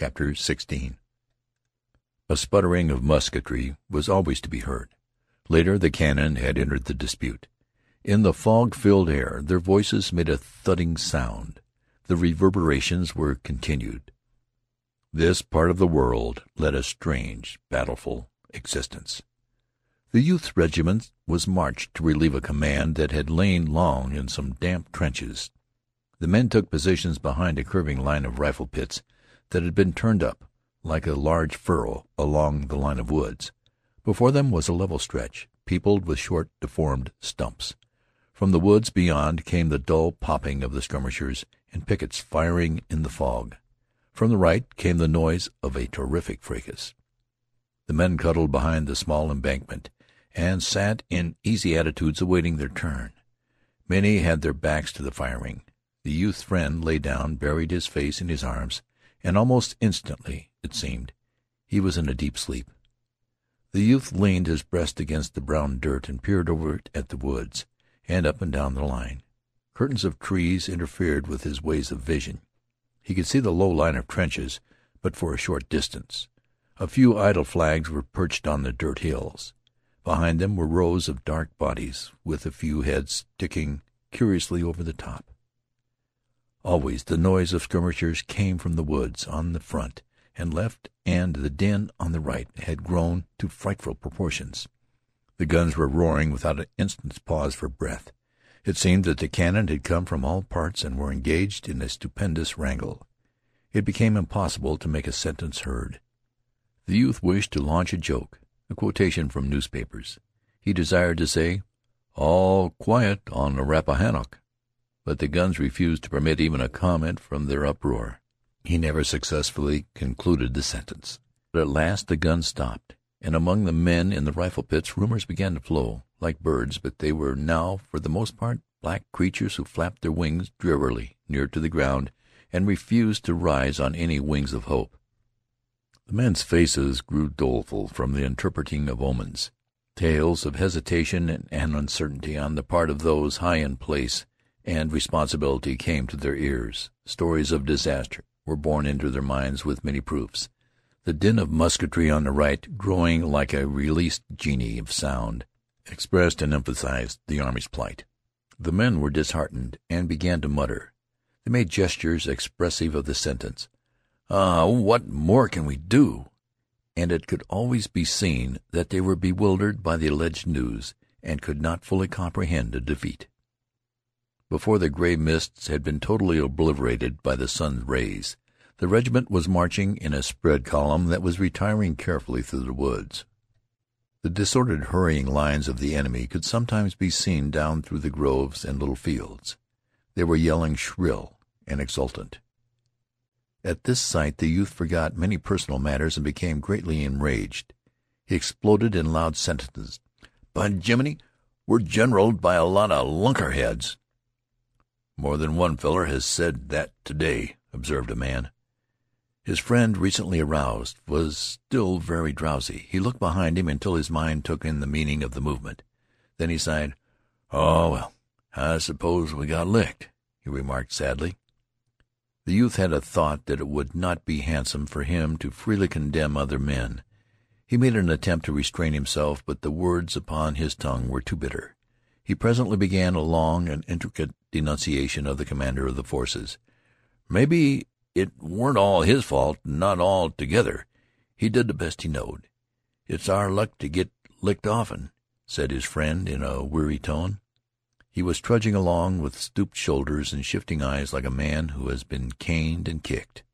CHAPTER XVI A sputtering of musketry was always to be heard. Later the cannon had entered the dispute. In the fog filled air their voices made a thudding sound. The reverberations were continued. This part of the world led a strange, battleful existence. The youth's regiment was marched to relieve a command that had lain long in some damp trenches. The men took positions behind a curving line of rifle pits that had been turned up like a large furrow along the line of woods. Before them was a level stretch, peopled with short, deformed stumps. From the woods beyond came the dull popping of the skirmishers and pickets firing in the fog. From the right came the noise of a terrific fracas. The men cuddled behind the small embankment and sat in easy attitudes awaiting their turn. Many had their backs to the firing. The youth's friend lay down, buried his face in his arms, and almost instantly, it seemed, he was in a deep sleep. The youth leaned his breast against the brown dirt and peered over it at the woods, and up and down the line. Curtains of trees interfered with his ways of vision. He could see the low line of trenches but for a short distance. A few idle flags were perched on the dirt hills. Behind them were rows of dark bodies, with a few heads sticking curiously over the top. Always the noise of skirmishers came from the woods on the front and left, and the din on the right had grown to frightful proportions. The guns were roaring without an instant's pause for breath. It seemed that the cannon had come from all parts and were engaged in a stupendous wrangle. It became impossible to make a sentence heard. The youth wished to launch a joke, a quotation from newspapers. He desired to say, "All quiet on the Rappahannock," but the guns refused to permit even a comment from their uproar. He never successfully concluded the sentence. But at last the guns stopped, and among the men in the rifle pits rumors began to flow, like birds, but they were now for the most part black creatures who flapped their wings drearily near to the ground and refused to rise on any wings of hope. The men's faces grew doleful from the interpreting of omens. Tales of hesitation and uncertainty on the part of those high in place and responsibility came to their ears. Stories of disaster were borne into their minds with many proofs. The din of musketry on the right, growing like a released genie of sound, expressed and emphasized the army's plight. The men were disheartened and began to mutter. They made gestures expressive of the sentence, "Ah, what more can we do?" And it could always be seen that they were bewildered by the alleged news and could not fully comprehend a defeat. Before the gray mists had been totally obliterated by the sun's rays, the regiment was marching in a spread column that was retiring carefully through the woods. The disordered, hurrying lines of the enemy could sometimes be seen down through the groves and little fields. They were yelling shrill and exultant. At this sight the youth forgot many personal matters and became greatly enraged. He exploded in loud sentences. "By Jiminy, we're generaled by a lot of lunkerheads." "More than one feller has said that to day," observed a man. His friend, recently aroused, was still very drowsy. He looked behind him until his mind took in the meaning of the movement. Then he sighed. "Oh, well, I suppose we got licked," he remarked sadly. The youth had a thought that it would not be handsome for him to freely condemn other men. He made an attempt to restrain himself, but the words upon his tongue were too bitter. He presently began a long and intricate denunciation of the commander of the forces. "Mebbe it weren't all his fault, not altogether. He did the best he knowed. It's our luck to get licked often," said his friend in a weary tone. He was trudging along with stooped shoulders and shifting eyes like a man who has been caned and kicked.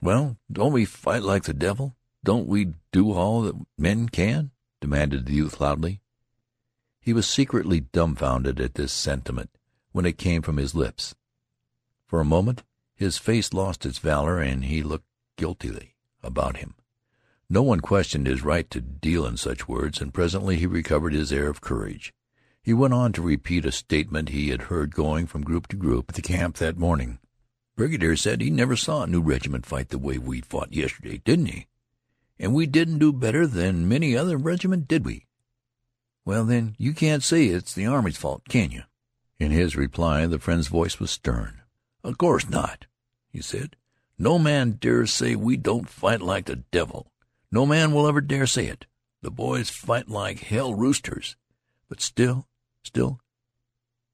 "Well, don't we fight like the devil? Don't we do all that men can?" demanded the youth loudly. He was secretly dumbfounded at this sentiment when it came from his lips. For a moment his face lost its valor and he looked guiltily about him. No one questioned his right to deal in such words, and presently he recovered his air of courage. He went on to repeat a statement he had heard going from group to group at the camp that morning. "Brigadier said he never saw a new regiment fight the way we fought yesterday, didn't he? And we didn't do better than many other regiments, did we? Well, then, you can't say it's the army's fault, can you?" In his reply the friend's voice was stern. "Of course not," he said. No man dares say we don't fight like the devil. No man will ever dare say it. The boys fight like hell roosters. But still, still,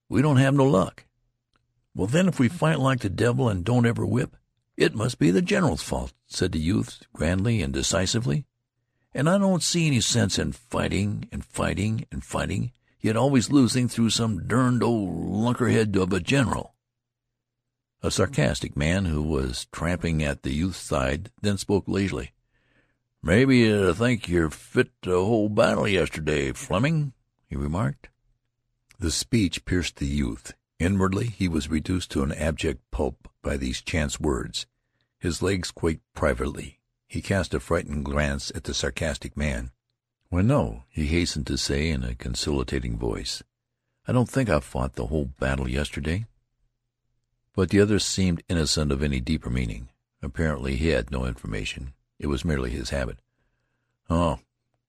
we don't have no luck. Well, then, if we fight like the devil and don't ever whip, it must be the general's fault, said the youth grandly and decisively. And I don't see any sense in fighting and fighting and fighting, yet always losing through some derned old lunkerhead of a general. A sarcastic man who was tramping at the youth's side then spoke lazily. "Maybe you think you're fit to hold battle yesterday, Fleming," he remarked. The speech pierced the youth. Inwardly he was reduced to an abject pulp by these chance words. His legs quaked privately. He cast a frightened glance at the sarcastic man. "Why, no," he hastened to say in a conciliating voice. "I don't think I fought the whole battle yesterday." But the other seemed innocent of any deeper meaning. Apparently he had no information. It was merely his habit. "Oh,"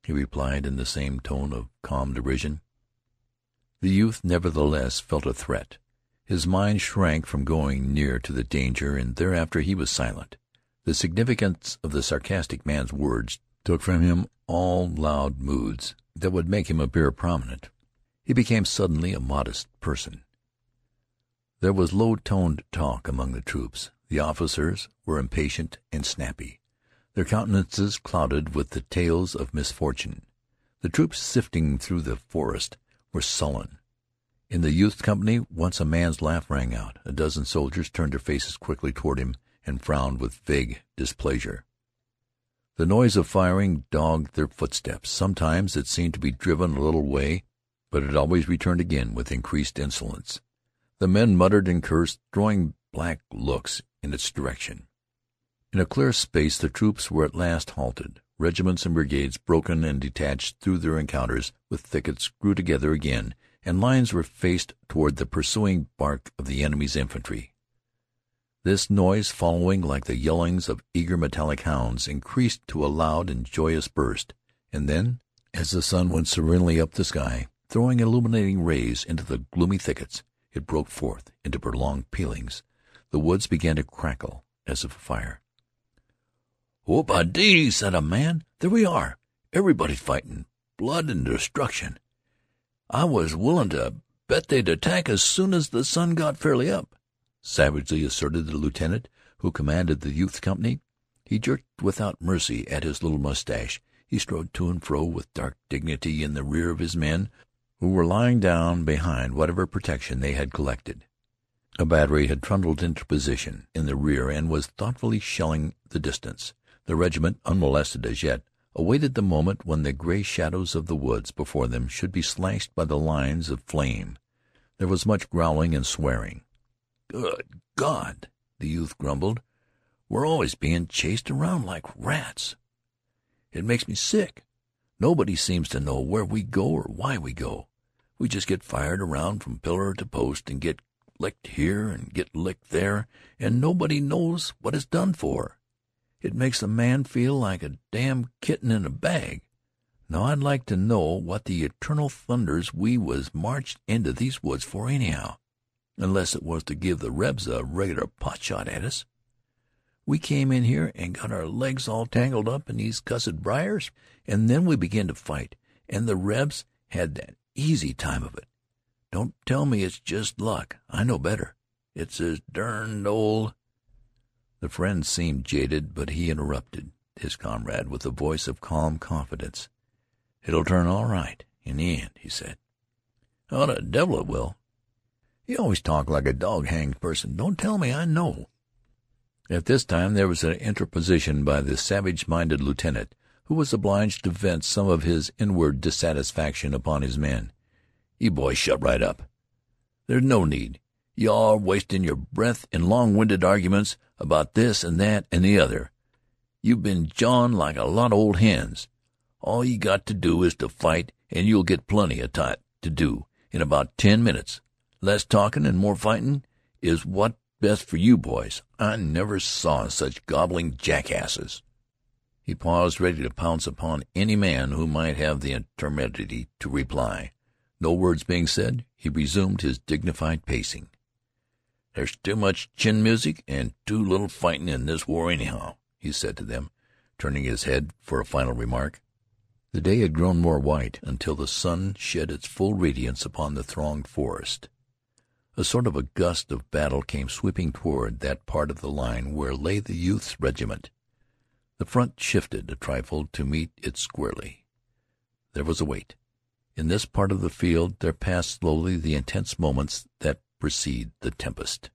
he replied in the same tone of calm derision. The youth nevertheless felt a threat. His mind shrank from going near to the danger, and thereafter he was silent. The significance of the sarcastic man's words took from him all loud moods that would make him appear prominent. He became suddenly a modest person. There was low toned talk among the troops. The officers were impatient and snappy, their countenances clouded with the tales of misfortune. The troops sifting through the forest were sullen. In the youth's company once a man's laugh rang out. A dozen soldiers turned their faces quickly toward him and frowned with vague displeasure. The noise of firing dogged their footsteps. Sometimes it seemed to be driven a little way, but it always returned again with increased insolence. The men muttered and cursed, throwing black looks in its direction. In a clear space the troops were at last halted. Regiments and brigades, broken and detached through their encounters with thickets, grew together again and lines were faced toward the pursuing bark of the enemy's infantry. This noise, following like the yellings of eager metallic hounds, increased to a loud and joyous burst, and then, as the sun went serenely up the sky, throwing illuminating rays into the gloomy thickets, it broke forth into prolonged pealings. The woods began to crackle as if afire. "Whoop-a-dee!" said a man. "There we are! Everybody's fightin'. Blood and destruction. I was willin' to bet they'd attack as soon as the sun got fairly up," savagely asserted the lieutenant who commanded the youth's company. He jerked without mercy at his little mustache. He strode to and fro with dark dignity in the rear of his men, who were lying down behind whatever protection they had collected. A battery had trundled into position in the rear and was thoughtfully shelling the distance. The regiment, unmolested as yet, awaited the moment when the gray shadows of the woods before them should be slashed by the lines of flame. There was much growling and swearing. "Good God!" the youth grumbled. "We're always being chased around like rats. It makes me sick. Nobody seems to know where we go or why we go. We just get fired around from pillar to post, and get licked here and get licked there, and nobody knows what it's done for. It makes a man feel like a damn kitten in a bag. Now I'd like to know what the eternal thunders we was marched into these woods for anyhow, unless it was to give the Rebs a regular pot shot at us. We came in here and got our legs all tangled up in these cussed briars, and then we began to fight, and the Rebs had that easy time of it. Don't tell me it's just luck. I know better. It's as derned old the friend seemed jaded, but he interrupted his comrade with a voice of calm confidence. "It'll turn all right in the end," he said. "Oh, the devil it will. You always talk like a dog-hanged person. Don't tell me I know." At this time there was an interposition by the savage-minded lieutenant, who was obliged to vent some of his inward dissatisfaction upon his men. "You boys shut right up. There's no need. You all are wastin' your breath in long-winded arguments about this and that and the other. You've been jawin' like a lot of old hens. All you got to do is to fight, and you'll get plenty of time to do in about ten minutes. Less talkin' and more fightin' is what's best for you boys. I never saw such gobbling jackasses." He paused, ready to pounce upon any man who might have the temerity to reply. No words being said, he resumed his dignified pacing. "There's too much chin music and too little fightin' in this war, anyhow," he said to them, turning his head for a final remark. The day had grown more white, until the sun shed its full radiance upon the thronged forest. A sort of a gust of battle came sweeping toward that part of the line where lay the youth's regiment. The front shifted a trifle to meet it squarely. There was a wait. In this part of the field there passed slowly the intense moments that precede the tempest.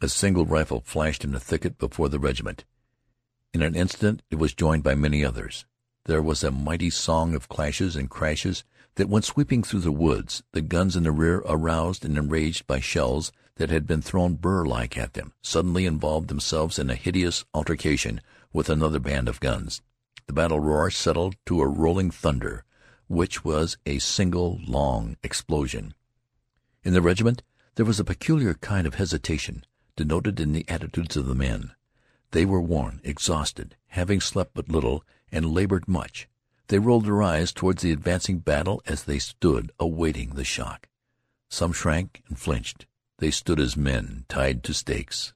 A single rifle flashed in a thicket before the regiment. In an instant it was joined by many others. There was a mighty song of clashes and crashes that went sweeping through the woods. The guns in the rear, aroused and enraged by shells that had been thrown burr like at them, suddenly involved themselves in a hideous altercation with another band of guns. The battle roar settled to a rolling thunder, which was a single long explosion. In the regiment there was a peculiar kind of hesitation, denoted in the attitudes of the men. They were worn, exhausted, having slept but little and labored much. They rolled their eyes towards the advancing battle as they stood awaiting the shock. Some shrank and flinched. They stood as men tied to stakes.